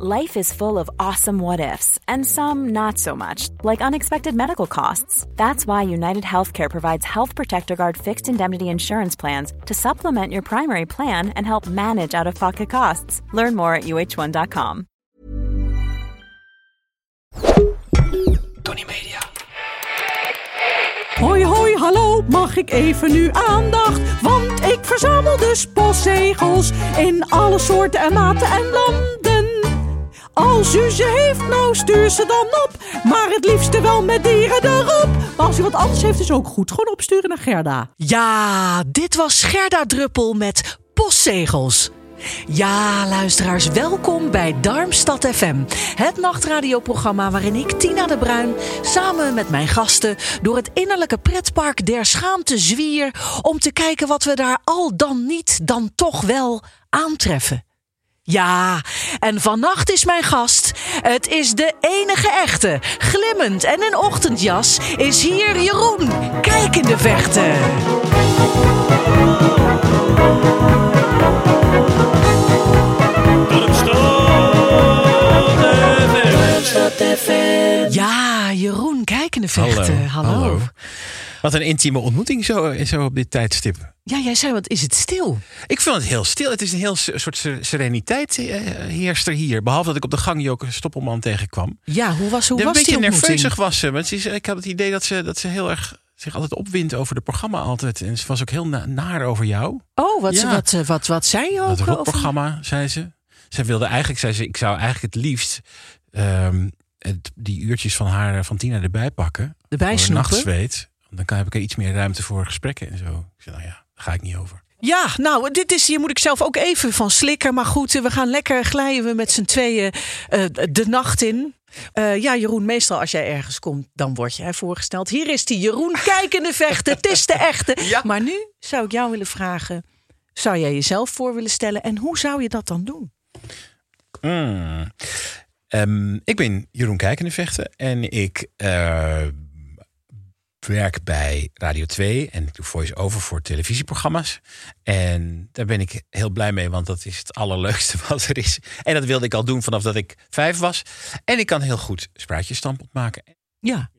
Life is full of awesome what ifs, and some not so much, like unexpected medical costs. That's why United Healthcare provides Health Protector Guard fixed indemnity insurance plans to supplement your primary plan and help manage out of pocket costs. Learn more at uh1.com. Tony Media. Hoi hoi, hallo, mag ik even nu aandacht? Want ik verzamel dus postzegels in alle soorten en maten en landen. Als u ze heeft, nou stuur ze dan op. Maar het liefste wel met dieren erop. Maar als u wat anders heeft, is ook goed. Gewoon opsturen naar Gerda. Ja, dit was Gerda Druppel met postzegels. Ja, luisteraars, welkom bij Darmstad FM. Het nachtradioprogramma waarin ik, Tina de Bruin, samen met mijn gasten door het innerlijke pretpark der schaamte zwier om te kijken wat we daar al dan niet, dan toch wel aantreffen. Ja, en vannacht is mijn gast. Het is de enige echte. Glimmend en in ochtendjas is hier Jeroen. Kijk in de vechten. Ja, Jeroen, kijk in de vechten. Hallo. Hallo. Wat een intieme ontmoeting zo, zo op dit tijdstip. Ja, jij zei, wat is het stil? Ik vind het heel stil. Het is een heel soort se- sereniteit eh, heerst er hier. Behalve dat ik op de gang Joke Stoppelman tegenkwam. Ja, hoe was, hoe een was die beetje ontmoeting? nerveusig was ze. Want ze ik had het idee dat ze, dat ze heel erg zich altijd opwindt over de programma altijd. En ze was ook heel na- naar over jou. Oh, wat, Ja. wat, wat, wat, zei je ook? Dat over- rockprogramma, zei ze. Zij wilde eigenlijk, zei ze, ik zou eigenlijk het liefst ehm, het, die uurtjes van haar, van Tina erbij pakken. Erbij snoepen? nachtzweet. Dan kan, heb ik er iets meer ruimte voor gesprekken en zo. Ik zei, nou ja, daar ga ik niet over. Ja, nou, dit is, hier moet ik zelf ook even van slikken. Maar goed, we gaan lekker glijden we met z'n tweeën eh, de nacht in. Eh, ja, Jeroen, meestal als jij ergens komt, dan word jij voorgesteld. Hier is die Jeroen, kijk in de vechten, het is de echte. Ja. Maar nu zou ik jou willen vragen, zou jij jezelf voor willen stellen? En hoe zou je dat dan doen? Mm. Ehm, ik ben Jeroen Kijkendevechten en ik eh, werk bij Radio 2 en ik doe voice-over voor televisieprogramma's. En daar ben ik heel blij mee, want dat is het allerleukste wat er is. En dat wilde ik al doen vanaf dat ik vijf was. En ik kan heel goed spruitjesstampot maken. Ja.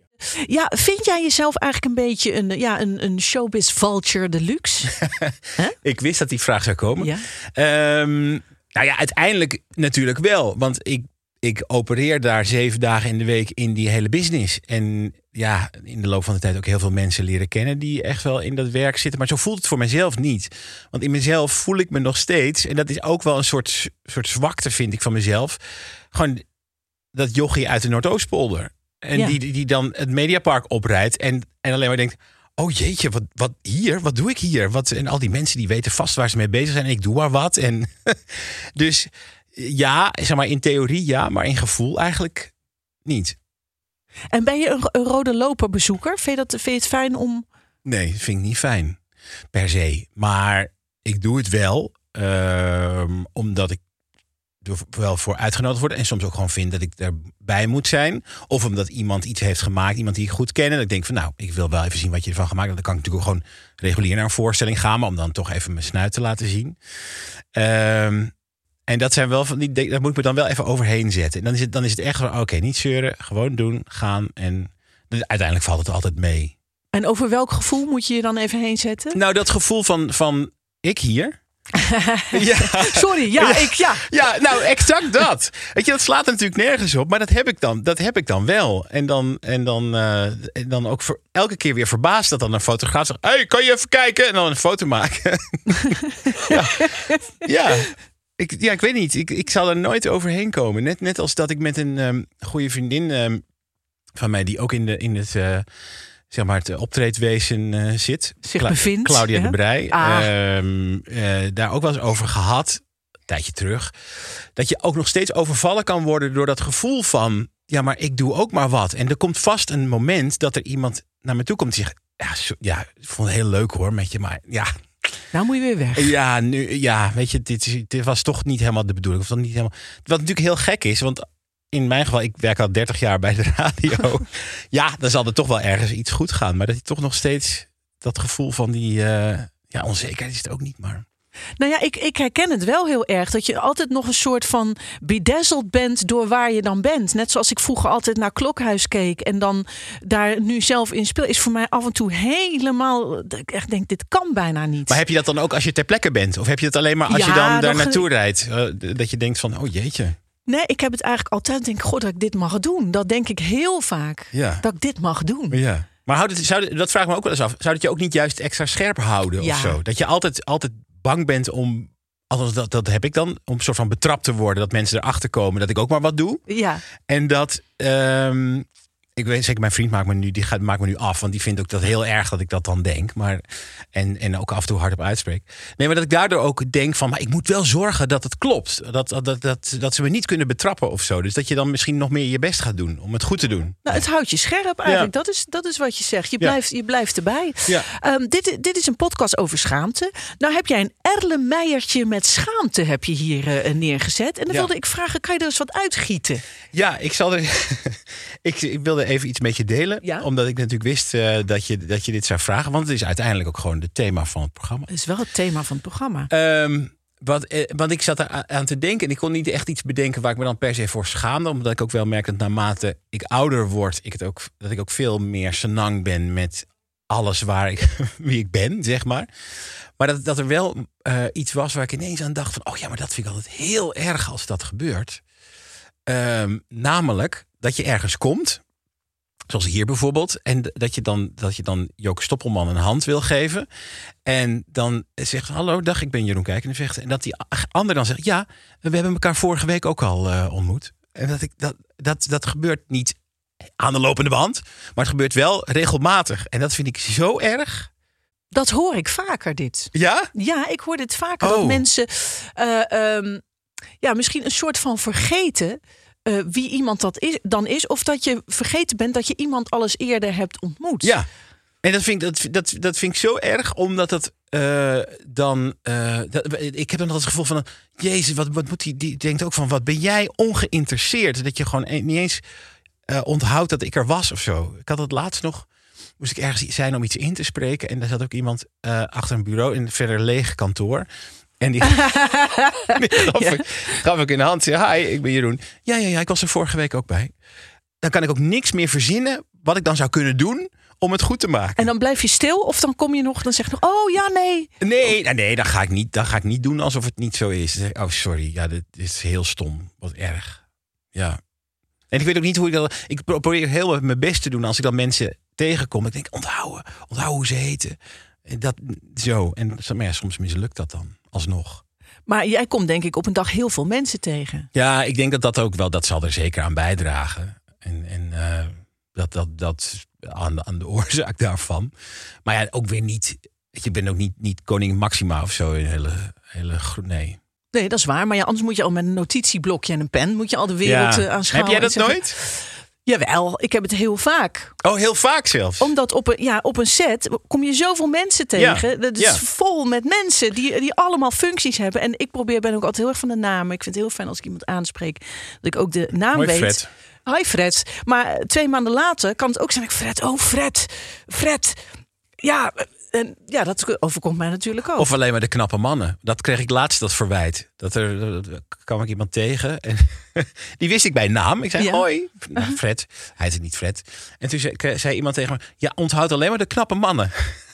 Ja, vind jij jezelf eigenlijk een beetje een, ja, een, een showbiz vulture deluxe? Ik wist dat die vraag zou komen. Ja. Ehm, nou ja, uiteindelijk natuurlijk wel. Want ik, ik opereer daar zeven dagen in de week in die hele business. En ja, in de loop van de tijd ook heel veel mensen leren kennen die echt wel in dat werk zitten. Maar zo voelt het voor mezelf niet. Want in mezelf voel ik me nog steeds. En dat is ook wel een soort, soort zwakte, vind ik, van mezelf. Gewoon dat jochie uit de Noordoostpolder. En Ja. die, die dan het Mediapark oprijdt en, en alleen maar denkt... Oh jeetje, wat, wat hier? Wat doe ik hier? Wat, en al die mensen die weten vast waar ze mee bezig zijn. En ik doe maar wat. En dus ja, zeg maar in theorie ja, maar in gevoel eigenlijk niet. En ben je een, een rode loper bezoeker? Vind je, dat, vind je het fijn om... Nee, vind ik niet fijn. Per se. Maar ik doe het wel. ehm, omdat ik er wel voor uitgenodigd word. En soms ook gewoon vind dat ik erbij moet zijn. Of omdat iemand iets heeft gemaakt. Iemand die ik goed ken. En dat ik denk van nou, ik wil wel even zien wat je ervan gemaakt hebt. Dan kan ik natuurlijk ook gewoon regulier naar een voorstelling gaan. Maar om dan toch even mijn snuit te laten zien. Ehm, en dat zijn wel van die. Daar moet ik me dan wel even overheen zetten. En dan is het, dan is het echt van oké, niet zeuren. Gewoon doen, gaan. En uiteindelijk valt het altijd mee. En over welk gevoel moet je je dan even heen zetten? Nou, dat gevoel van, van ik hier. ja. Sorry, ja, ik, ja. Ja, nou, exact dat. Weet je, dat slaat er natuurlijk nergens op, maar dat heb ik dan, dat heb ik dan wel. En dan, en dan, eh, en dan ook voor, elke keer weer verbaasd dat dan een fotograaf zegt: Hey, kan je even kijken? En dan een foto maken. ja. ja. Ik, ja, ik weet niet. Ik, ik zal er nooit overheen komen. Net, net als dat ik met een ehm, goede vriendin ehm, van mij, die ook in, de, in het. eh, zeg maar, het optreedwezen eh, zit. Zich Cla- bevindt, Claudia de Brij. Ah. Ehm, eh, daar ook wel eens over gehad. Een tijdje terug. Dat je ook nog steeds overvallen kan worden door dat gevoel van... Ja, maar ik doe ook maar wat. En er komt vast een moment dat er iemand naar me toe komt en zegt... Ja, zo- ja, ik vond het heel leuk hoor met je, maar ja, Nou moet je weer weg. ja, nu, ja, weet je, dit, is- dit was toch niet helemaal de bedoeling. Of dan niet helemaal, wat natuurlijk heel gek is, want in mijn geval, ik werk al 30 jaar bij de radio. ja, dan zal er toch wel ergens iets goed gaan. Maar dat je toch nog steeds dat gevoel van die eh, ja, onzekerheid is het ook niet. Maar Nou ja, ik, ik herken het wel heel erg. Dat je altijd nog een soort van bedazzled bent door waar je dan bent. Net zoals ik vroeger altijd naar Klokhuis keek. En dan daar nu zelf in speel. Is voor mij af en toe helemaal... dat Ik echt denk, dit kan bijna niet. Maar heb je dat dan ook als je ter plekke bent? Of heb je het alleen maar als Ja, je dan daar naartoe rijdt? Eh, dat je denkt van, oh jeetje. Nee, ik heb het eigenlijk altijd. Denk, god, dat ik dit mag doen. Dat denk ik heel vaak. Ja. Dat ik dit mag doen. Ja. Maar houdt het, zou, dat vraag ik me ook wel eens af. Zou het je ook niet juist extra scherp houden Ja. of zo? Dat je altijd, altijd bang bent om, althans dat, dat heb ik dan, om een soort van betrapt te worden. Dat mensen erachter komen dat ik ook maar wat doe. Ja. En dat, ehm, ik weet zeker, mijn vriend maakt me nu, die gaat, maakt me nu af. Want die vindt ook dat heel erg dat ik dat dan denk. Maar, en, en ook af en toe hardop uitspreek. Nee, maar dat ik daardoor ook denk van, maar ik moet wel zorgen dat het klopt. Dat, dat, dat, dat, dat ze me niet kunnen betrappen of zo. Dus dat je dan misschien nog meer je best gaat doen om het goed te doen. Nou, het houdt je scherp eigenlijk. Dat, is, dat is wat je zegt. Je Ja. blijft, je blijft erbij. Ja. Ehm, dit, dit is een podcast over schaamte. Nou heb jij een erlenmeiertje met schaamte heb je hier eh, neergezet. En dan wilde ik vragen, kan je er eens wat uitgieten? Ja, ik zal er. ik, ik wilde even iets met je delen. Ja? Omdat ik natuurlijk wist eh, dat, je, dat je dit zou vragen. Want het is uiteindelijk ook gewoon het thema van het programma. Dat is wel het thema van het programma. Ehm, wat, eh, want ik zat er aan te denken en ik kon niet echt iets bedenken waar ik me dan per se voor schaamde. Omdat ik ook wel merk dat naarmate ik ouder word, ik het ook, dat ik ook veel meer senang ben met alles waar ik, wie ik ben, zeg maar. Maar dat, dat er wel eh, iets was waar ik ineens aan dacht van, oh ja, maar dat vind ik altijd heel erg als dat gebeurt. Ehm, namelijk dat je ergens komt, zoals hier bijvoorbeeld, en dat je dan, dat je dan Joke Stoppelman een hand wil geven. En dan zegt hallo, dag, ik ben Jeroen Kijkenvecht. En dat die ander dan zegt, ja, we hebben elkaar vorige week ook al eh, ontmoet. En dat, ik, dat, dat, dat gebeurt niet aan de lopende band, maar het gebeurt wel regelmatig. En dat vind ik zo erg. Dat hoor ik vaker, dit. Ja? Ja, ik hoor dit vaker. Oh. Dat mensen eh, ehm, ja, misschien een soort van vergeten eh, wie iemand dat is, dan is. Of dat je vergeten bent dat je iemand alles eerder hebt ontmoet. Ja. En dat vind ik, dat, dat, dat vind ik zo erg, omdat het eh, dan. eh, dat, ik heb dan altijd het gevoel van. Jezus, wat, wat moet die, die denkt ook van. Wat ben jij ongeïnteresseerd? Dat je gewoon niet eens onthoudt dat ik er was of zo. Ik had het laatst nog. Moest ik ergens zijn om iets in te spreken. En daar zat ook iemand achter een bureau in een verder leeg kantoor. En die, die gaf, ik, gaf ik in de hand. Zei, hi, ik ben Jeroen. Ja, ja, ja, ik was er vorige week ook bij. Dan kan ik ook niks meer verzinnen wat ik dan zou kunnen doen om het goed te maken. En dan blijf je stil of dan kom je nog, dan zeg je nog, oh ja, nee. Nee, nou, nee, dat ga ik niet. Dat ga ik niet doen alsof het niet zo is. Oh, sorry. Ja, dit is heel stom. Wat erg. Ja. En ik weet ook niet hoe ik dat. Ik pro- probeer heel mijn best te doen als ik dan mensen tegenkom. Ik denk, onthouden, onthouden hoe ze heten. En dat zo. En ja, soms mislukt dat dan alsnog. Maar jij komt denk ik op een dag heel veel mensen tegen. Ja, ik denk dat dat ook wel. Dat zal er zeker aan bijdragen. En, en eh, dat, dat, dat aan, de- aan de oorzaak daarvan. Maar ja, ook weer niet. Je ik ben ook niet, niet koningin Maxima of zo. Een hele, hele nee. Nee, dat is waar. Maar ja, anders moet je al met een notitieblokje en een pen... moet je al de wereld Ja. eh, aanschouwen. Heb jij dat nooit? Jawel, ik heb het heel vaak. Oh, heel vaak zelfs. Omdat op een, ja, op een set kom je zoveel mensen tegen. Dat is ja. vol met mensen die, die allemaal functies hebben. En ik probeer, ben ook altijd heel erg van de namen. Ik vind het heel fijn als ik iemand aanspreek, dat ik ook de naam Hoi, weet. Fred. Hi Fred. Maar twee maanden later kan het ook zijn, ik Fred, oh Fred, Fred. Ja, en ja, dat overkomt mij natuurlijk ook. Of alleen maar de knappe mannen. Dat kreeg ik laatst dat verwijt. Dat er dat- kwam ik iemand tegen. En die wist ik bij naam. Ik zei, Ja. hoi. Nou, Fred. Hij heette niet Fred. En toen zei, zei iemand tegen me, ja, onthoud alleen maar de knappe mannen.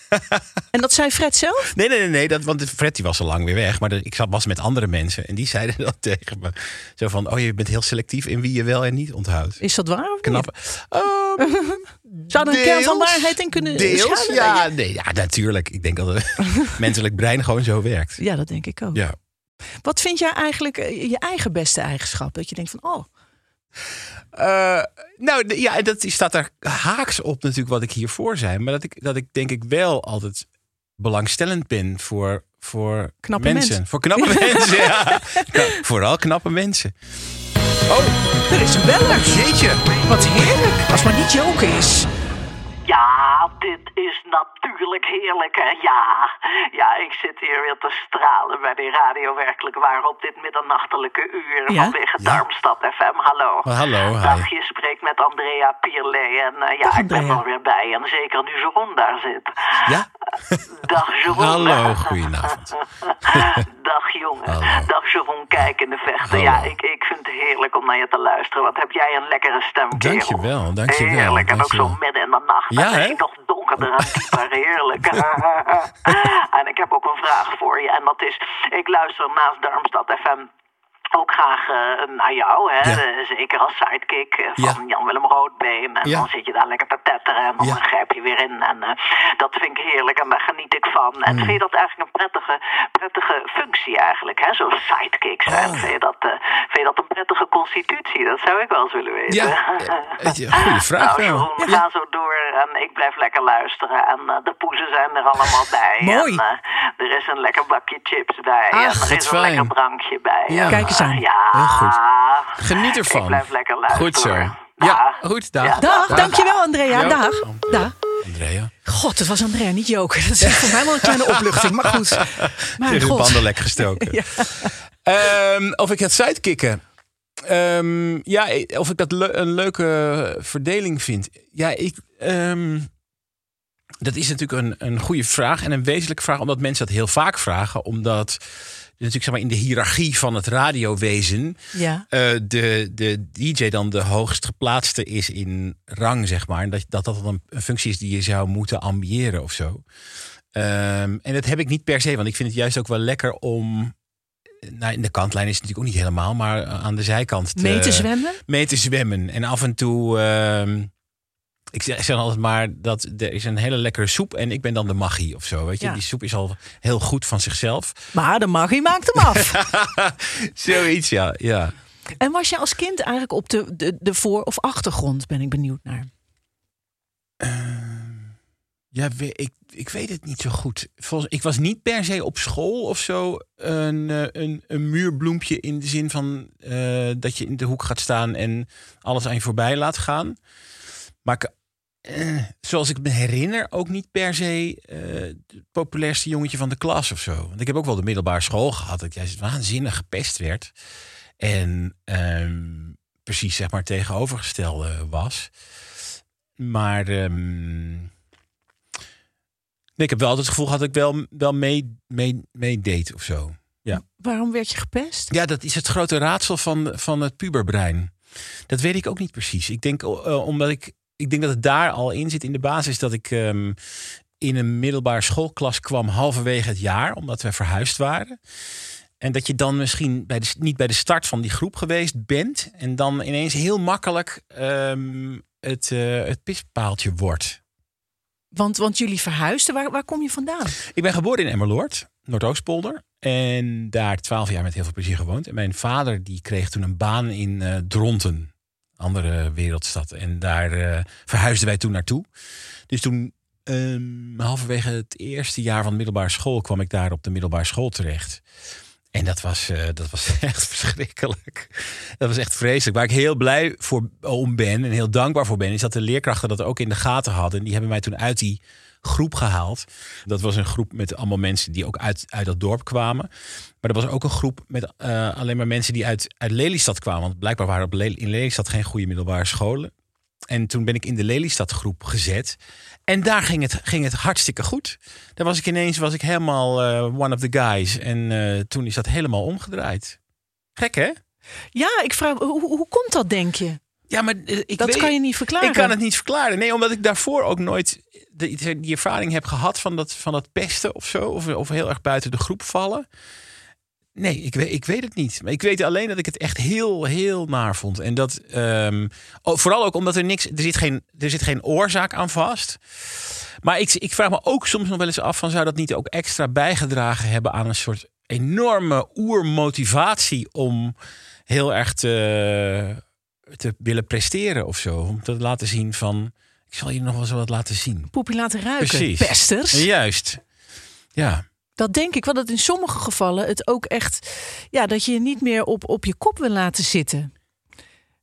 En dat zei Fred zelf? Nee, nee, nee, nee. Dat, want Fred die was al lang weer weg. Maar ik zat, was met andere mensen. En die zeiden dat tegen me. Zo van, oh, je bent heel selectief in wie je wel en niet onthoudt. Is dat waar? Of? Knappe. Ehm, Zou er een kern van waarheid in kunnen Deels, schuilen? ja, nee, ja, natuurlijk. Ik denk dat het menselijk brein gewoon zo werkt. Ja, dat denk ik ook. Ja. Wat vind jij eigenlijk eh, je eigen beste eigenschap? Dat je denkt van, oh, Eh, nou ja, dat staat daar haaks op natuurlijk wat ik hiervoor zei. Maar dat ik, dat ik denk ik wel altijd belangstellend ben voor, voor Knappe mensen. mensen. Voor knappe mensen, ja. Vooral knappe mensen. Oh, er is een beller. jeetje. Wat heerlijk. Als maar niet joken is. Ja, dit is natuurlijk heerlijk, hè? Ja, ja, ik zit hier weer te stralen bij die radio werkelijk waar op dit middernachtelijke uur Ja? vanwege Darmstad FM. Hallo. Oh, hallo, hi. Dag, je spreekt met Andrea Pierlet en eh, ja, Dag, ik ben er weer bij. En zeker nu Jeroen daar zit. Ja? dag Jeroen. Hallo, goedenavond. Dag jongen. Hallo. Dag Jeroen, kijk in de vechten. Ja, ik, ik vind het heerlijk om naar je te luisteren. Wat heb jij een lekkere stem, kerel. Dankjewel, dankjewel, Heerlijk, en ook zo midden in de nacht. Ja, hè? nog donkerder en dieper, heerlijk. en ik heb ook een vraag voor je. En dat is, ik luister naast Darmstad FM... Ook graag eh, naar jou, hè? Ja. Eh, zeker als sidekick eh, van Ja. Jan-Willem Roodbeen. En Ja. dan zit je daar lekker te tetteren en dan Ja. grijp je weer in. En eh, dat vind ik heerlijk en daar geniet ik van. Mm. En vind je dat eigenlijk een prettige, prettige functie eigenlijk, hè? Zo'n sidekick zijn. Oh. Vind, je dat, eh, vind je dat een prettige constitutie? Dat zou ik wel eens willen weten. Ja, goeie vraag Nou, wel. Jeroen, Ja. ga zo door en ik blijf lekker luisteren. En de poezen zijn er allemaal bij. Mooi. En er is een lekker bakje chips bij. Ach, en er is een fijn. lekker drankje bij. Ja. En, Kijk eens Ja, Heel goed. Geniet ervan. Ik blijf lekker luisteren. Goed zo. Ja. Ja, goed, dag. Ja. Dag, dankjewel Andrea. Dag. Dag. Andrea. God, het was Andrea, niet Joker. Dat is voor mij wel een kleine opluchting, maar goed. Mijn Tegen de god. banden lek gestoken. Ehm, of ik het sidekicken. Ehm, ja, of ik dat le- een leuke verdeling vind. Ja, ik. ehm, dat is natuurlijk een, een goede vraag en een wezenlijke vraag, omdat mensen dat heel vaak vragen. Omdat natuurlijk zeg maar, in de hiërarchie van het radiowezen Ja. eh, de, de DJ dan de hoogst geplaatste is in rang, zeg maar. En dat dat, dat dan een, functie is die je zou moeten ambiëren of zo. Ehm, en dat heb ik niet per se, want ik vind het juist ook wel lekker om. Nou, in de kantlijn is het natuurlijk ook niet helemaal, maar aan de zijkant Mee te zwemmen? mee te zwemmen. En af en toe. ehm, ik zeg zeg altijd maar dat er is een hele lekkere soep en ik ben dan de magie of zo. Weet je, Ja. die soep is al heel goed van zichzelf. Maar de magie maakt hem af. Zoiets, ja. ja. en was je als kind eigenlijk op de, de, de voor- of achtergrond, ben ik benieuwd naar. Ja, we- ik, ik weet het niet zo goed. Volgens, ik was niet per se op school of zo een, eh, een, een muurbloempje in de zin van eh, dat je in de hoek gaat staan en alles aan je voorbij laat gaan. Maar ik, eh, zoals ik me herinner, ook niet per se eh, het populairste jongetje van de klas of zo. Want ik heb ook wel de middelbare school gehad dat juist waanzinnig gepest werd. En ehm, precies zeg maar tegenovergestelde was. Maar ehm, Nee, ik heb wel altijd het gevoel gehad dat ik wel, wel mee, mee, meedeed of zo. Waarom werd je gepest? Ja, dat is het grote raadsel van, van het puberbrein. Dat weet ik ook niet precies. Ik denk, eh, omdat ik, ik denk dat het daar al in zit in de basis dat ik ehm, in een middelbare schoolklas kwam halverwege het jaar, omdat we verhuisd waren. En dat je dan misschien bij de, niet bij de start van die groep geweest bent. En dan ineens heel makkelijk ehm, het, eh, het pispaaltje wordt. Want, want jullie verhuisden, waar, waar kom je vandaan? Ik ben geboren in Emmerloord, Noordoostpolder. En daar twaalf jaar met heel veel plezier gewoond. En mijn vader die kreeg toen een baan in eh, Dronten, andere wereldstad. En daar eh, verhuisden wij toen naartoe. Dus toen, ehm, halverwege het eerste jaar van de middelbare school, kwam ik daar op de middelbare school terecht. En dat was, eh, dat was echt verschrikkelijk. Dat was echt vreselijk. Waar ik heel blij voor om ben en heel dankbaar voor ben, is dat de leerkrachten dat ook in de gaten hadden. En die hebben mij toen uit die groep gehaald. Dat was een groep met allemaal mensen die ook uit, uit dat dorp kwamen. Maar er was ook een groep met eh, alleen maar mensen die uit, uit Lelystad kwamen. Want blijkbaar waren op Le- in Lelystad geen goede middelbare scholen. En toen ben ik in de Lelystad groep gezet. En daar ging het, ging het hartstikke goed. Daar was ik ineens was ik helemaal eh, one of the guys. En eh, toen is dat helemaal omgedraaid. Gek hè? Ja, ik vraag, hoe, hoe komt dat, denk je? Ja, maar eh, ik dat weet, kan je niet verklaren. Ik kan het niet verklaren. Nee, omdat ik daarvoor ook nooit de, die ervaring heb gehad van dat, van dat pesten of zo. Of, of heel erg buiten de groep vallen. Nee, ik weet, ik weet het niet. Maar ik weet alleen dat ik het echt heel, heel naar vond. En dat ehm, vooral ook omdat er niks. Er zit geen, er zit geen oorzaak aan vast. Maar ik, ik vraag me ook soms nog wel eens af: van zou dat niet ook extra bijgedragen hebben aan een soort enorme oermotivatie om heel erg te, te willen presteren of zo? Om te laten zien van. Ik zal je nog wel zo wat laten zien. Poepie laten ruiken. Precies. Pesters. Juist. Ja. Dat denk ik wel dat in sommige gevallen het ook echt. Ja, dat je je niet meer op, op je kop wil laten zitten.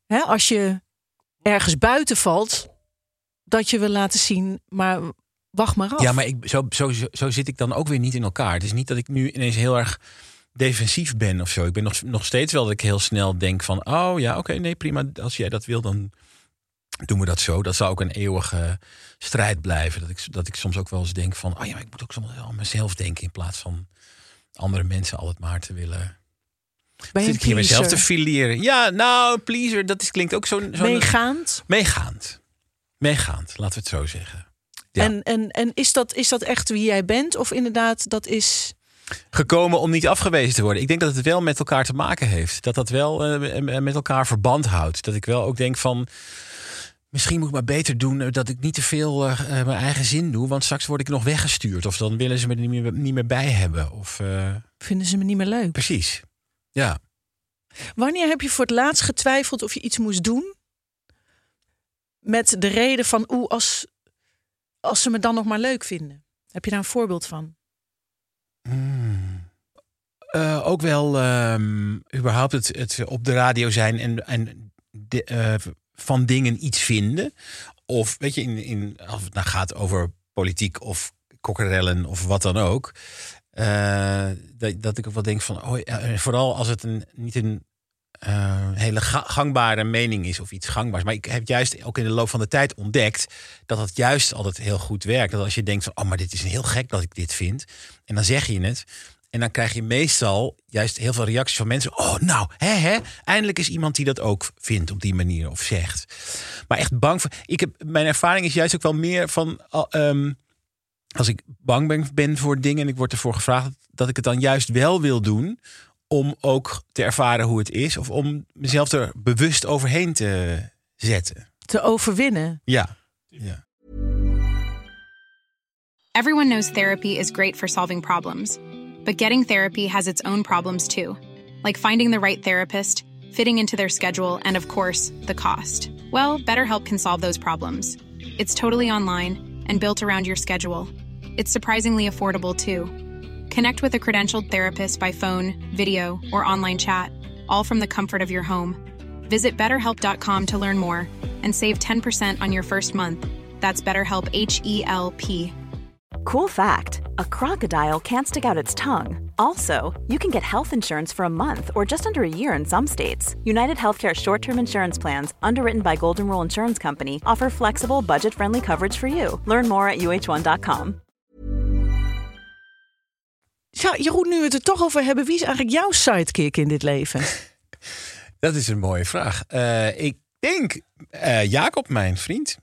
Hè, als je ergens buiten valt, dat je wil laten zien, maar wacht maar af. Ja, maar ik, zo, zo, zo, zo zit ik dan ook weer niet in elkaar. Het is niet dat ik nu ineens heel erg defensief ben of zo. Ik ben nog, nog steeds wel dat ik heel snel denk van... oh ja, oké, nee, prima. Als jij dat wil, dan doen we dat zo. Dat zou ook een eeuwige strijd blijven. Dat ik, dat ik soms ook wel eens denk van... oh ja, maar ik moet ook soms wel aan mezelf denken... in plaats van andere mensen altijd maar te willen... Ben je Zit ik hier mezelf te fileren? Ja, nou, pleaser, dat is, klinkt ook zo'n... zo'n Meegaand? Meegaand. Meegaand, laten we het zo zeggen. Ja. En, en, en is, dat, is dat echt wie jij bent? Of inderdaad, dat is... Gekomen om niet afgewezen te worden. Ik denk dat het wel met elkaar te maken heeft. Dat dat wel eh, met elkaar verband houdt. Dat ik wel ook denk van... Misschien moet ik maar beter doen eh, dat ik niet te veel eh, mijn eigen zin doe. Want straks word ik nog weggestuurd. Of dan willen ze me er niet meer, niet meer bij hebben. Of, Vinden ze me niet meer leuk? precies. Ja. Wanneer heb je voor het laatst getwijfeld of je iets moest doen? Met de reden van, oeh, als, als ze me dan nog maar leuk vinden. Heb je daar een voorbeeld van? Hmm. Eh, ook wel ehm, überhaupt het, het op de radio zijn en, en eh, van dingen iets vinden. Of weet je, in, in, als het nou gaat over politiek of kokkerellen of wat dan ook. eh, dat, dat ik ook wel denk van, oh, vooral als het een, niet een eh, hele ga- gangbare mening is of iets gangbaars. Maar ik heb juist ook in de loop van de tijd ontdekt dat dat juist altijd heel goed werkt. Dat als je denkt van, oh, maar dit is heel gek dat ik dit vind. En dan zeg je het. En dan krijg je meestal juist heel veel reacties van mensen. Oh, nou, hè, hè, eindelijk is iemand die dat ook vindt op die manier of zegt. Maar echt bang voor. Ik heb, mijn ervaring is juist ook wel meer van. ehm, als ik bang ben, ben voor dingen en ik word ervoor gevraagd, dat ik het dan juist wel wil doen. Om ook te ervaren hoe het is. Of om mezelf er bewust overheen te zetten. Te overwinnen. Ja. ja. Everyone knows therapy is great for solving problems, but getting therapy has its own problems too, like finding the right therapist, fitting into their schedule, and of course, the cost. Well, BetterHelp can solve those problems. It's totally online and built around your schedule. It's surprisingly affordable too. Connect with a credentialed therapist by phone, video, or online chat, all from the comfort of your home. Visit betterhelp.com to learn more and save 10% on your first month. That's BetterHelp H E L P. Cool fact a crocodile can't stick out its tongue. Also, you can get health insurance for a month or just under a year in some states. United Healthcare short term insurance plans, underwritten by Golden Rule Insurance Company, offer flexible, budget friendly coverage for you. Learn more at uh1.com. Ja, Jeroen, nu we het er toch over hebben, wie is eigenlijk jouw sidekick in dit leven? Dat is een mooie vraag. Eh, ik denk eh, Jacob, mijn vriend.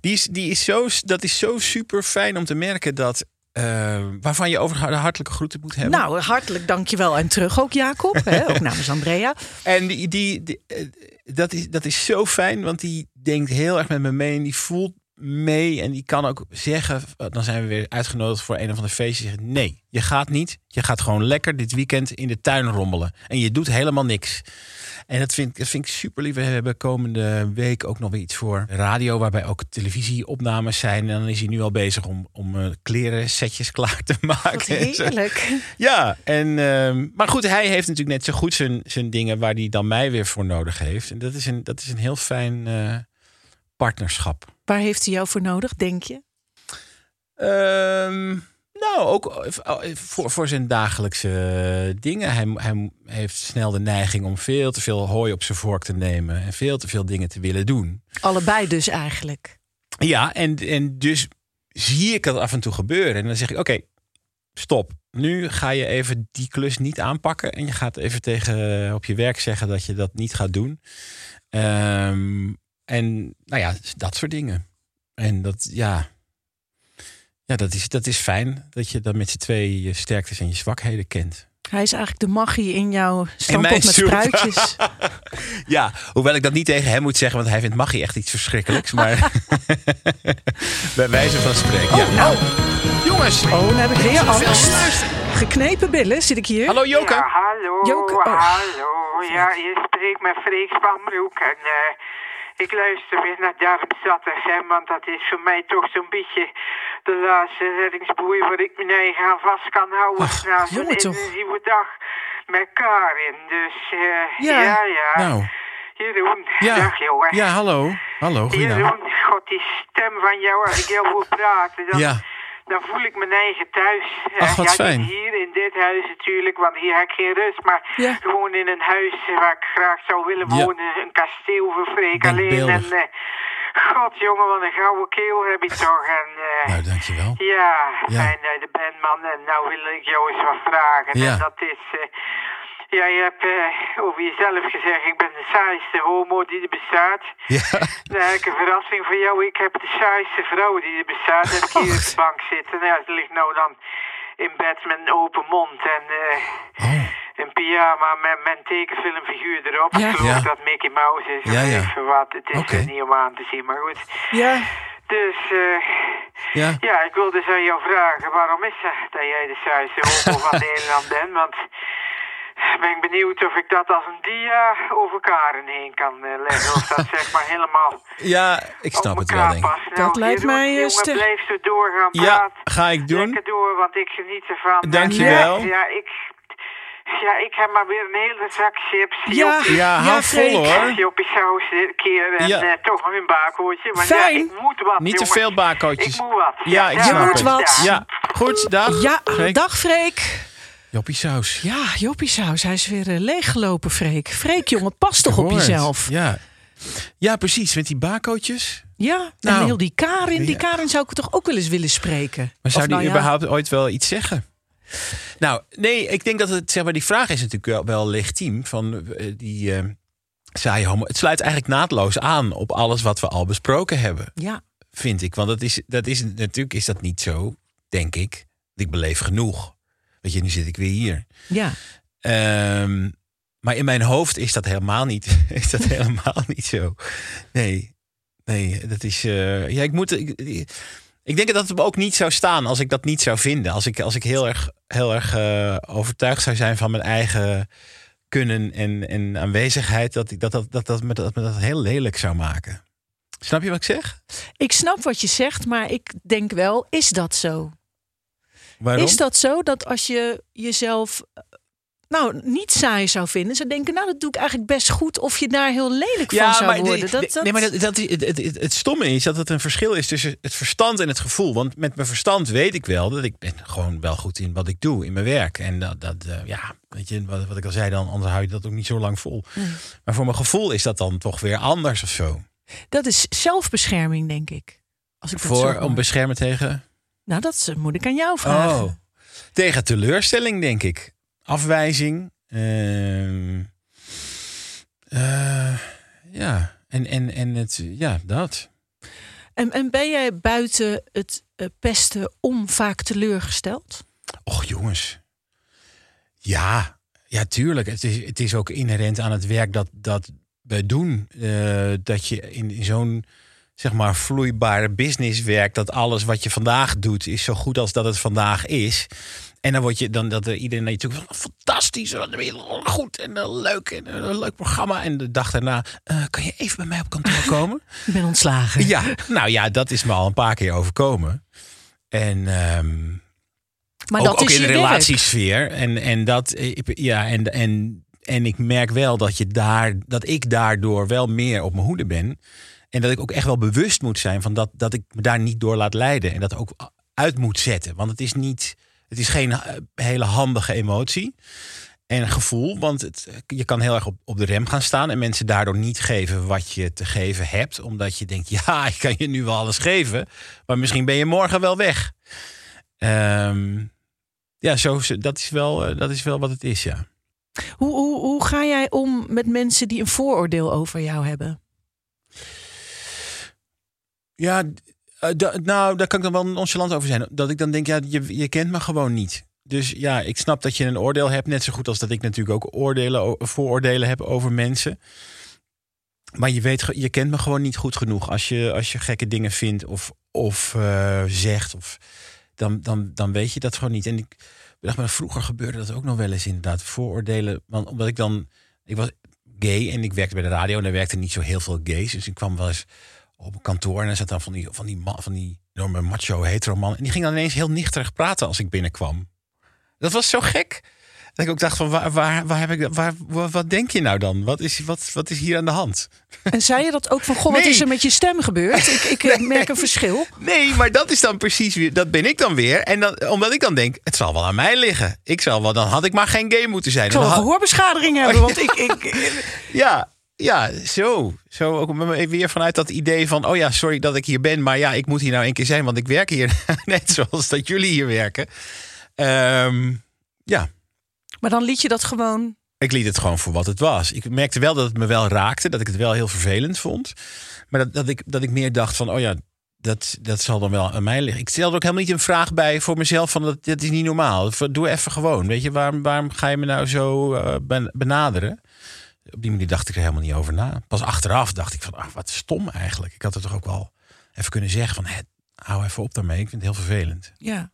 Die is, die is zo, dat is zo super fijn om te merken dat. eh, waarvan je over de hartelijke groeten moet hebben. Nou, hartelijk dankjewel en terug ook, Jacob. Hè, ook namens Andrea. En die, die, die, dat, is, dat is zo fijn, want die denkt heel erg met me mee en die voelt mee. En die kan ook zeggen, dan zijn we weer uitgenodigd voor een of ander feestje. Nee, je gaat niet. Je gaat gewoon lekker dit weekend in de tuin rommelen. En je doet helemaal niks. En dat vind, ik- dat vind ik super lief. We hebben komende week ook nog weer iets voor radio, waarbij ook televisieopnames zijn. En dan is hij nu al bezig om, om eh, kleren setjes klaar te maken. Heerlijk. Ja, en, ehm, maar goed, hij heeft natuurlijk net zo goed zijn, zijn dingen waar hij dan mij weer voor nodig heeft. En dat is een, dat is een heel fijn eh, partnerschap. Waar heeft hij jou voor nodig, denk je? Ehm, nou, ook voor, voor zijn dagelijkse dingen. Hij, hij heeft snel de neiging om veel te veel hooi op zijn vork te nemen. En veel te veel dingen te willen doen. Allebei dus eigenlijk. Ja, en, en dus zie ik dat af en toe gebeuren. En dan zeg ik, oké, stop. Nu ga je even die klus niet aanpakken. En je gaat even tegen eh, op je werk zeggen dat je dat niet gaat doen. Ehm, en nou ja, dat soort dingen. En dat, ja... Ja, dat is, dat is fijn dat je dan met z'n twee je sterktes en je zwakheden kent. Hij is eigenlijk de magie in jouw stampot met spruitjes. Ja, hoewel ik dat niet tegen hem moet zeggen, want hij vindt magie echt iets verschrikkelijks. Maar bij wijze van spreken. ja. nou. jongens. Oh, dan heb ik weer angst. Geknepen billen, zit ik hier. Hallo Joke. Ja, hallo, Joke, oh. hallo. Ja, je spreekt met Freek van Broek en eh, ik luister weer naar Darmstad FM, want dat is voor mij toch zo'n beetje de laatste reddingsboei waar ik mijn eigen aan vast kan houden Ach, na zo'n intensieve dag met Karin. Dus eh, Ja. ja, ja. Nou, Jeroen, ja. dag jongen. Ja, hallo. Hallo, goedenavond. Jeroen, god, die stem van jou, als ik jou hoor praten, dan, Ja. Dan voel ik mijn eigen thuis. Ach, wat ja, fijn. niet hier in dit huis natuurlijk, want hier heb ik geen rust. Maar Ja. gewoon in een huis waar ik graag zou willen Ja. wonen. Een kasteel voor Freek alleen. En eh, God, jongen, wat een gouden keel heb je toch. En, eh, Nou, dankjewel. ja, Ja. fijn dat je er bent, man. En nou wil ik jou eens wat vragen. Ja. En dat is... ja, je hebt eh, over jezelf gezegd, ik ben de saaiste homo die er bestaat. Ja, heb ik een verrassing voor jou. Ik heb de saaiste vrouw die er bestaat. Heb ik hier op de bank zitten. Ja, ze ligt nou dan in bed met een open mond en eh, Oh. een pyjama met, een tekenfilmfiguur erop. Ja. Ik geloof Ja. dat Mickey Mouse is. of Ja, ja. veel wat. Het is niet om aan te zien, maar goed. Ja, Dus, eh ja. ja, ik wilde dus aan jou vragen, waarom is dat jij de saaiste homo van Nederland bent? Want ben ik benieuwd of ik dat als een dia over Karen heen kan eh, leggen. Of dat zeg maar helemaal Ja, ik snap op het wel, denk ik. past. Dat lijkt mij, eh, jongen, ster- blijf zo doorgaan Ja, ga ik doen. Lekker door, want ik geniet ervan. Dankjewel. Eh, Ja, ik, ja, ik heb maar weer een hele zak chips. Ja. Joppie- Ja, hou Ja, vol hoor. Joppie saus dit keer en Ja. toch nog een bakootje. Want Fijn. ja, ik moet wat, Niet te veel bakootjes. Ik moet wat. Ja, ik Je snap moet het. wat. Ja, goed, dag. Ja, Freek. dag Freek. Joppie saus. Ja, Joppie Saus, hij is weer eh, leeggelopen, Freek. Freek, jongen, pas toch op jezelf. Ja. ja, precies. Met die bakootjes. Ja, Nou. en heel die Karin, die. Karin zou ik toch ook wel eens willen spreken. Maar zou Of die nou ja, überhaupt ooit wel iets zeggen? Nou, nee, ik denk dat het, zeg maar, die vraag is natuurlijk wel, wel legitiem. Van eh, die eh saaie homo. Het sluit eigenlijk naadloos aan op alles wat we al besproken hebben, Ja, vind ik. Want dat is, dat is, natuurlijk is dat niet zo, denk ik. Ik beleef genoeg. Weet je, nu zit ik weer hier. ja. Ehm, maar in mijn hoofd is dat helemaal niet, is dat helemaal niet zo. Nee, nee, dat is. eh, ja, ik moet. Ik, ik denk dat het me ook niet zou staan als ik dat niet zou vinden. Als ik, als ik heel erg, heel erg eh, overtuigd zou zijn van mijn eigen kunnen en, en aanwezigheid, dat, ik, dat, dat, dat, dat, me, dat me dat heel lelijk zou maken. Snap je wat ik zeg? Ik snap wat je zegt, maar ik denk wel, is dat zo? Waarom? Is dat zo dat als je jezelf eh, nou niet saai zou vinden, zou denken, nou dat doe ik eigenlijk best goed, of je daar heel lelijk van zou worden? Dat, dat... nee, maar dat, dat, het, het, stomme is dat het een verschil is tussen het verstand en het gevoel. Want met mijn verstand weet ik wel dat ik ben gewoon wel goed in wat ik doe in mijn werk. En dat, dat eh, ja, weet je, wat, wat ik al zei, dan anders hou je dat ook niet zo lang vol. Maar voor mijn gevoel is dat dan toch weer anders of zo. dat is zelfbescherming, denk ik. Als ik dat zo Voor hoor. om beschermen tegen. Nou, dat is- moet ik aan jou vragen. Oh, tegen teleurstelling, denk ik. Afwijzing. ehm, eh, ja, en, en, en het, ja, dat. En, en ben jij buiten het eh, pesten om vaak teleurgesteld? Och jongens. Ja, ja tuurlijk. Het is, het is ook inherent aan het werk dat, dat we doen. eh, dat je in, in zo'n zeg maar vloeibare business werkt. Dat alles wat je vandaag doet is zo goed als dat het vandaag is. En dan word je dan dat er iedereen naar je toe komt. Fantastisch, goed en eh, leuk en eh, een leuk programma. En de dag daarna, eh, kan je even bij mij op kantoor komen? Ik ben ontslagen. ja, nou ja, dat is me al een paar keer overkomen. En ehm, maar ook, dat ook is in de relatiesfeer. En, en dat, ja, en, en, en ik merk wel dat, je daar, dat ik daardoor wel meer op mijn hoede ben. En dat ik ook echt wel bewust moet zijn van dat, dat ik me daar niet door laat leiden. En dat ook uit moet zetten. Want het is niet, het is geen eh, hele handige emotie. En gevoel, want het, je kan heel erg op, op de rem gaan staan en mensen daardoor niet geven wat je te geven hebt. Omdat je denkt, ja, ik kan je nu wel alles geven, maar misschien ben je morgen wel weg. Ehm, ja, zo, dat, is wel, eh, dat is wel wat het is, ja. Hoe, hoe, hoe ga jij om met mensen die een vooroordeel over jou hebben? Ja, eh, nou, daar kan ik dan wel nonchalant over zijn. Dat ik dan denk, ja, je, je kent me gewoon niet. Dus ja, ik snap dat je een oordeel hebt. Net zo goed als dat ik natuurlijk ook oordelen, vooroordelen heb over mensen. Maar je, weet, je kent me gewoon niet goed genoeg. Als je, als je gekke dingen vindt of, of eh, zegt, of, dan, dan, dan weet je dat gewoon niet. En ik dacht, maar vroeger gebeurde dat ook nog wel eens inderdaad. Vooroordelen. Want omdat ik dan, ik was gay en ik werkte bij de radio en daar werkten niet zo heel veel gays. Dus ik kwam wel eens op een kantoor en dan zat dan van die, van die, man, van die enorme macho hetero man. En die ging dan ineens heel nichterig praten als ik binnenkwam. Dat was zo gek. Dat ik ook dacht van waar, waar, waar heb ik waar, wat denk je nou dan? Wat is, wat, wat is hier aan de hand? En zei je dat ook van, goh, wat is er met je stem gebeurd? Ik, ik eh, merk een verschil. Nee, maar dat is dan precies weer, dat ben ik dan weer. En dan, omdat ik dan denk, het zal wel aan mij liggen. Ik zal wel, dan had ik maar geen gay moeten zijn. Ik zal een had- gehoorbeschadiging hebben, want ik... ik ja, Ja, zo. Zo ook weer vanuit dat idee van... oh ja, sorry dat ik hier ben... maar ja, ik moet hier nou een keer zijn... want ik werk hier net zoals dat jullie hier werken. Ehm, ja, Maar dan liet je dat gewoon. ik liet het gewoon voor wat het was. Ik merkte wel dat het me wel raakte. Dat ik het wel heel vervelend vond. Maar dat, dat, ik, dat ik meer dacht van... oh ja, dat, dat zal dan wel aan mij liggen. Ik stelde ook helemaal niet een vraag bij voor mezelf... van dat, dat is niet normaal. Doe even gewoon. Weet je, waarom, waarom ga je me nou zo eh, ben- benaderen? Op die manier dacht ik er helemaal niet over na. Pas achteraf dacht ik van, ach, wat stom eigenlijk. Ik had het toch ook wel even kunnen zeggen van... Hé, hou even op daarmee, ik vind het heel vervelend. Ja.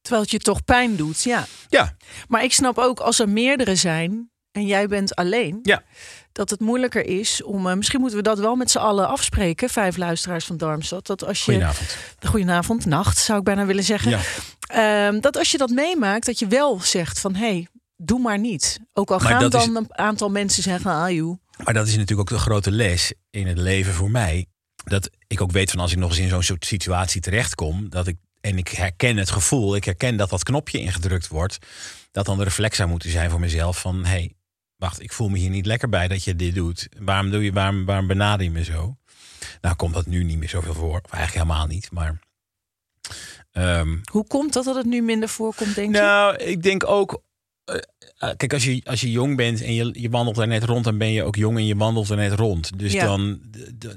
Terwijl het je toch pijn doet. Ja. Ja, Maar ik snap ook als er meerdere zijn en jij bent alleen, ja. dat het moeilijker is om. eh, misschien moeten we dat wel met z'n allen afspreken, vijf luisteraars van Darmstad. Dat als je. Goedenavond. Goedenavond, nacht zou ik bijna willen zeggen. Ja. Ehm, dat als je dat meemaakt, dat je wel zegt van hé, hey, doe maar niet. Ook al Maar gaan is- dan een aantal mensen zeggen, ah joh. Maar dat is natuurlijk ook de grote les in het leven voor mij. Dat ik ook weet van als ik nog eens in zo'n soort situatie terechtkom, dat ik en ik herken het gevoel, ik herken dat dat knopje ingedrukt wordt, dat dan de reflex zou moeten zijn voor mezelf van hé, hey, wacht, ik voel me hier niet lekker bij dat je dit doet. Waarom doe je, waarom, waarom benader je me zo? Nou komt dat nu niet meer zoveel voor, of eigenlijk helemaal niet, maar. ehm, Hoe komt dat dat het nu minder voorkomt, denk je? nou, ik denk ook. Eh, eh, kijk, als je, als je jong bent en je, je wandelt er net rond, dan ben je ook jong en je wandelt er net rond. Dus Ja. dan.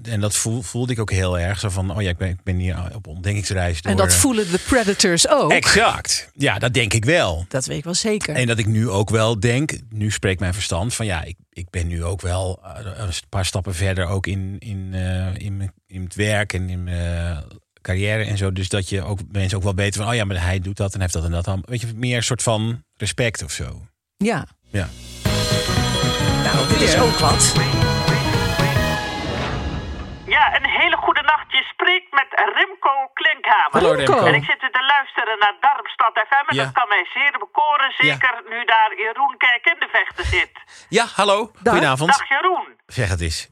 En dat voel, voelde ik ook heel erg. Zo van: oh ja, ik ben, ik ben hier op ontdekkingsreis. Door, En dat eh, voelen de predators ook. Exact. Ja, dat denk ik wel. Dat weet ik wel zeker. En dat ik nu ook wel denk, nu spreekt mijn verstand van ja, ik, ik ben nu ook wel eh, een paar stappen verder ook in, in, eh, in, in het werk en in mijn eh, carrière en zo. Dus dat je ook mensen ook wel weten van oh ja, maar hij doet dat en heeft dat en dat dan. Weet je, meer een soort van respect of zo. Ja. Ja. Nou, dit is ook wat. Ja, een hele goede nacht. Je spreekt met Remco Klinkhamer. Hallo Remco. Remco. En ik zit te luisteren naar Darmstad FM en Ja. dat kan mij zeer bekoren. Zeker nu daar Jeroen Kijk in de vechten zit. Ja, hallo. Goedenavond. Dag Jeroen. Zeg het eens.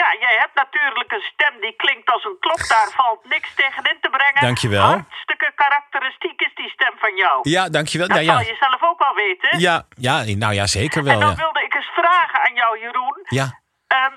Ja, jij hebt natuurlijk een stem die klinkt als een klok. Daar valt niks tegen in te brengen. Dankjewel. Hartstikke karakteristiek is die stem van jou. Ja, dankjewel. Dat Ja, ja. zal je zelf ook wel weten. Ja, ja, nou ja, zeker en wel. dan Ja. wilde ik eens vragen aan jou, Jeroen. ja. Ehm,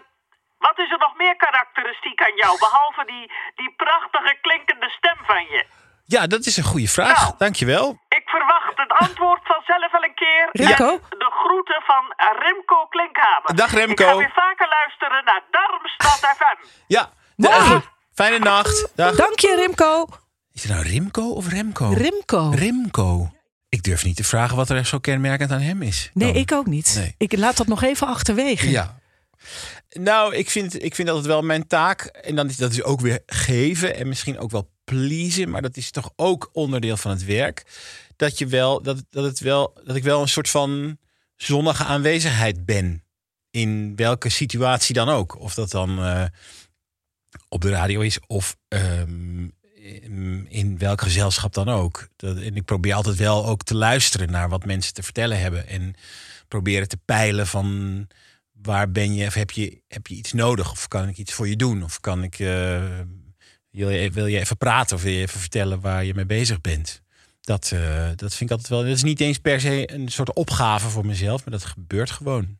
wat is er nog meer karakteristiek aan jou, behalve die, die prachtige klinkende stem van je? ja, dat is een goede vraag. Nou. Dankjewel. Ik verwacht het antwoord vanzelf wel een keer. Remco? En De groeten van Remco Klinkhamer. Dag, Remco. Ik ga weer vaker luisteren naar Darmstad FM. Ja. Dag. Fijne nacht. Dag. Dank je, Remco. Is het nou Rimco of Remco? Remco. Remco. Ik durf niet te vragen wat er zo kenmerkend aan hem is. Nee, dan. ik ook niet. Nee. Ik laat dat nog even achterwege. Ja. Nou, ik vind, ik vind dat het wel mijn taak. En dan is dat is ook weer geven en misschien ook wel pleasen. Maar dat is toch ook onderdeel van het werk. Dat je wel, dat, dat het wel, dat ik wel een soort van zonnige aanwezigheid ben. In welke situatie dan ook. Of dat dan eh, op de radio is of ehm, in, welk gezelschap dan ook. Dat, en ik probeer altijd wel ook te luisteren naar wat mensen te vertellen hebben. En proberen te peilen van waar ben je, of heb je, heb je iets nodig? Of kan ik iets voor je doen? Of kan ik, eh, wil, je, wil je even praten of wil je even vertellen waar je mee bezig bent? Dat, eh, dat vind ik altijd wel. Dat is niet eens per se een soort opgave voor mezelf, maar dat gebeurt gewoon.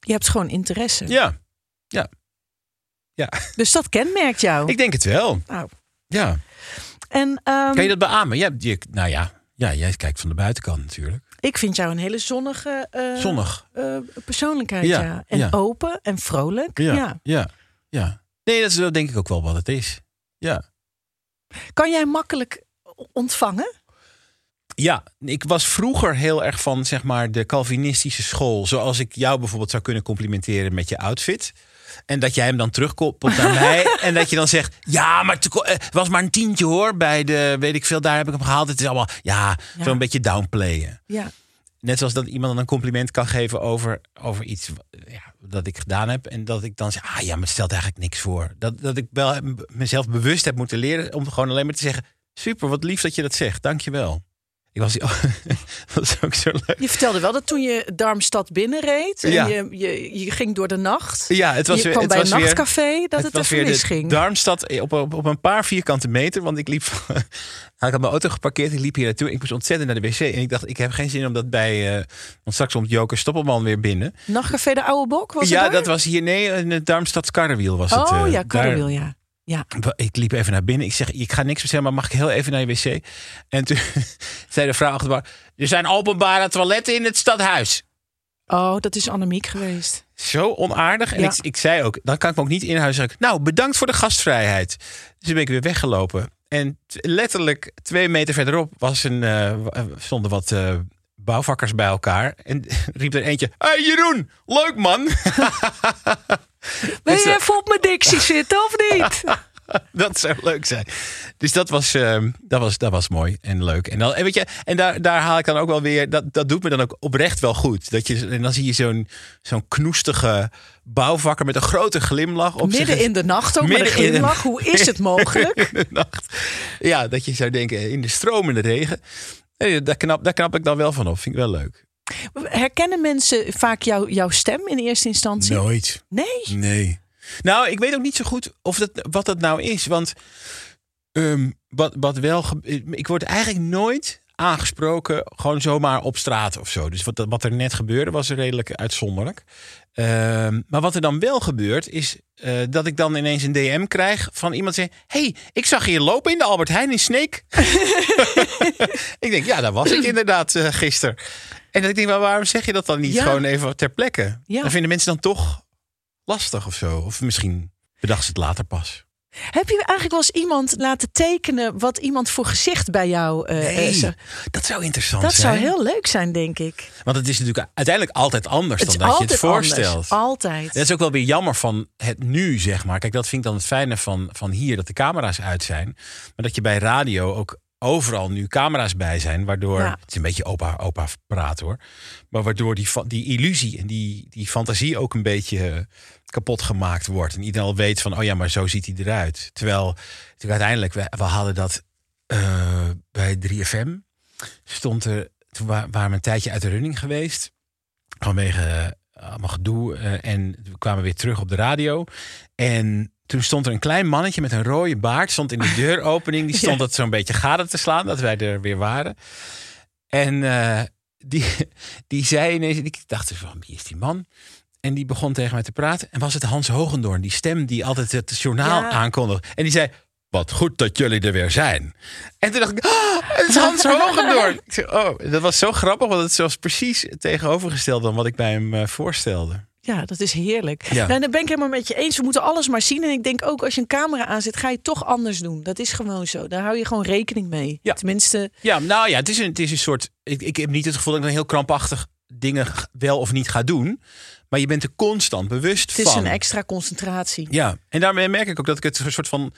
Je hebt gewoon interesse. Ja, ja. Dus dat kenmerkt jou. Ik denk het wel. Nou, Ja. En ehm, Kan je dat beamen? Ja, je, nou ja. ja, jij kijkt van de buitenkant natuurlijk. ik vind jou een hele zonnige eh, Zonnig. eh, persoonlijkheid. Ja, Ja, En ja. open en vrolijk. Ja, Ja. ja. Nee, dat is wel denk ik ook wel wat het is. Ja. Kan jij makkelijk ontvangen? Ja, ik was vroeger heel erg van zeg maar de Calvinistische school. Zoals ik jou bijvoorbeeld zou kunnen complimenteren met je outfit. En dat jij hem dan terugkoppelt naar mij. En dat je dan zegt: Ja, maar eh, het was maar een tientje hoor. Bij de weet ik veel, daar heb ik hem gehaald. Het is allemaal, ja, Ja. zo'n beetje downplayen. Ja. Net zoals dat iemand dan een compliment kan geven over, over iets ja, dat ik gedaan heb. En dat ik dan zeg: Ah ja, maar het stelt eigenlijk niks voor. Dat, dat ik wel mezelf bewust heb moeten leren om gewoon alleen maar te zeggen: Super, wat lief dat je dat zegt. Dank je wel. Ik was, dat ook zo leuk. Je vertelde wel dat toen je Darmstad binnenreed... Ja. en je, je, je ging door de nacht... Ja, het was je weer, kwam het bij was een weer, nachtcafé, dat het, was even misging. Darmstad op, op, op een paar vierkante meter. Want ik liep. ik had mijn auto geparkeerd. Ik liep hier naartoe. Ik moest ontzettend naar de wc. En ik dacht, ik heb geen zin om dat bij. eh want straks komt Joker Stoppelman weer binnen. Nachtcafé de Oude Bok, was het ja, dat was hier. Nee, in het Darmstad Karrewiel was het. Oh eh, ja, Karrewil, ja. Ja, Ik liep even naar binnen. Ik zeg, ik ga niks vertellen, maar mag ik heel even naar je wc? En toen zei de vrouw achter de bar, er zijn openbare toiletten in het stadhuis. oh, dat is Annemiek geweest. Zo onaardig. En Ja. ik, ik zei ook, dan kan ik me ook niet inhuizen. Zeg ik, Nou, bedankt voor de gastvrijheid. Dus toen ben ik weer weggelopen. En letterlijk twee meter verderop was een, eh, w- stonden wat eh, bouwvakkers bij elkaar. En riep er eentje, hey Jeroen, leuk man. Wil je eh, even op mijn dictie zitten of niet? dat zou leuk zijn. Dus dat was, eh, dat was, dat was mooi en leuk. En, dan, en, weet je, en daar, daar haal ik dan ook wel weer. Dat, dat doet me dan ook oprecht wel goed. Dat je, en dan zie je zo'n zo'n knoestige bouwvakker met een grote glimlach op Midden in de nacht ook met een de- glimlach. Hoe is het mogelijk? in de nacht. Ja, dat je zou denken in de stromende regen. Nee, daar, knap, daar knap ik dan wel van op. Vind ik wel leuk. Herkennen mensen vaak jou, jouw stem in eerste instantie? Nooit. Nee? Nee. Nou, ik weet ook niet zo goed of dat, wat dat nou is. Want ehm, wat, wat wel. Ik word eigenlijk nooit aangesproken, gewoon zomaar op straat of zo. Dus wat, wat er net gebeurde was redelijk uitzonderlijk. Ehm, maar wat er dan wel gebeurt, is eh, dat ik dan ineens een DM krijg van iemand die zegt: hey, ik zag je hier lopen in de Albert Heijn in Sneek. ik denk, ja, daar was ik inderdaad eh gisteren. En dat ik denk, maar waarom zeg je dat dan niet Ja. gewoon even ter plekke? Ja. Dan vinden mensen dan toch lastig of zo. Of misschien bedacht ze het later pas. Heb je eigenlijk wel eens iemand laten tekenen wat iemand voor gezicht bij jou eh, eh, zegt? dat zou interessant Dat zijn. zou heel leuk zijn, denk ik. Want het is natuurlijk uiteindelijk altijd anders Het dan dat je het voorstelt. anders. Altijd. Dat is ook wel weer jammer van het nu, zeg maar. Kijk, dat vind ik dan het fijne van, van hier, dat de camera's uit zijn. Maar dat je bij radio ook overal nu camera's bij zijn. Waardoor, Ja. het is een beetje opa, opa praat hoor. Maar waardoor die, die illusie en die, die fantasie ook een beetje eh, kapot gemaakt wordt. En iedereen al weet van, oh ja, maar zo ziet hij eruit. Terwijl, uiteindelijk, we, we hadden dat eh, bij 3FM. Stond er, toen wa- waren we een tijdje uit de running geweest. Vanwege eh, allemaal gedoe. en we kwamen weer terug op de radio. En toen stond er een klein mannetje met een rode baard. Stond in de deuropening. Die stond Ja. dat zo'n beetje gade te slaan. Dat wij er weer waren. En eh, die, die zei ineens... Ik dacht van, wie is die man? En die begon tegen mij te praten. En was het Hans Hogendoorn. Die stem die altijd het journaal Ja. aankondigde. En die zei... Wat goed dat jullie er weer zijn. En toen dacht ik, ah, het is Hans Hogendoorn. Ik zei, oh, dat was zo grappig, want het was precies het tegenovergestelde dan wat ik bij hem eh, voorstelde. Ja, dat is heerlijk. Ja. Nou, daar ben ik helemaal met je eens. We moeten alles maar zien. En ik denk ook als je een camera aanzet, ga je het toch anders doen. Dat is gewoon zo. Daar hou je gewoon rekening mee. Ja. Tenminste, Ja, nou ja, het is een, het is een soort. Ik, ik heb niet het gevoel dat ik dan heel krampachtig dingen wel of niet ga doen. Maar je bent er constant bewust het is van. een extra concentratie. Ja, en daarmee merk ik ook dat ik het een soort van.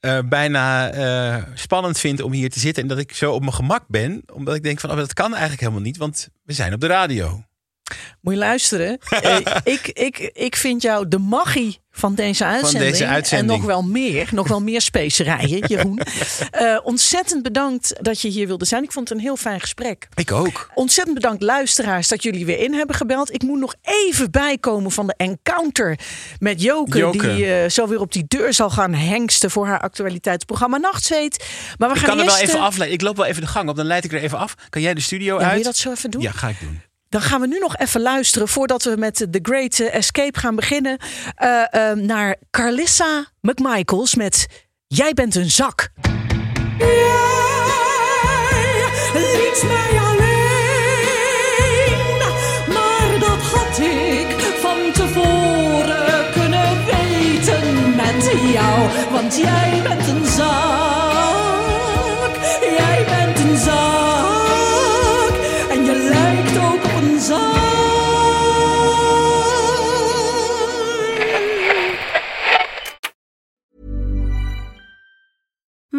eh, bijna eh, spannend vind om hier te zitten. En dat ik zo op mijn gemak ben. Omdat ik denk van, oh, dat kan eigenlijk helemaal niet. Want we zijn op de radio. Moet je luisteren. Eh, ik, ik, ik vind jou de magie van deze uitzending. deze uitzending. En nog wel meer. Nog wel meer specerijen, Jeroen. Eh, ontzettend bedankt dat je hier wilde zijn. Ik vond het een heel fijn gesprek. Ik ook. Ontzettend bedankt luisteraars dat jullie weer in hebben gebeld. Ik moet nog even bijkomen van de encounter met Joke. Joke. Die eh, zo weer op die deur zal gaan hengsten voor haar actualiteitsprogramma Nachtzweet. Maar we Ik gaan kan er wel even afleiden. Ik loop wel even de gang op, dan leid ik er even af. Kan jij de studio ja, wil uit? je dat zo even doen? Ja, ga ik doen. Dan gaan we nu nog even luisteren voordat we met The Great Escape gaan beginnen. eh, eh, naar Carlissa McMichaels met Jij bent een zak. liet mij alleen. Maar dat had ik van tevoren kunnen weten met jou. Want jij bent een zak. Jij bent een zak.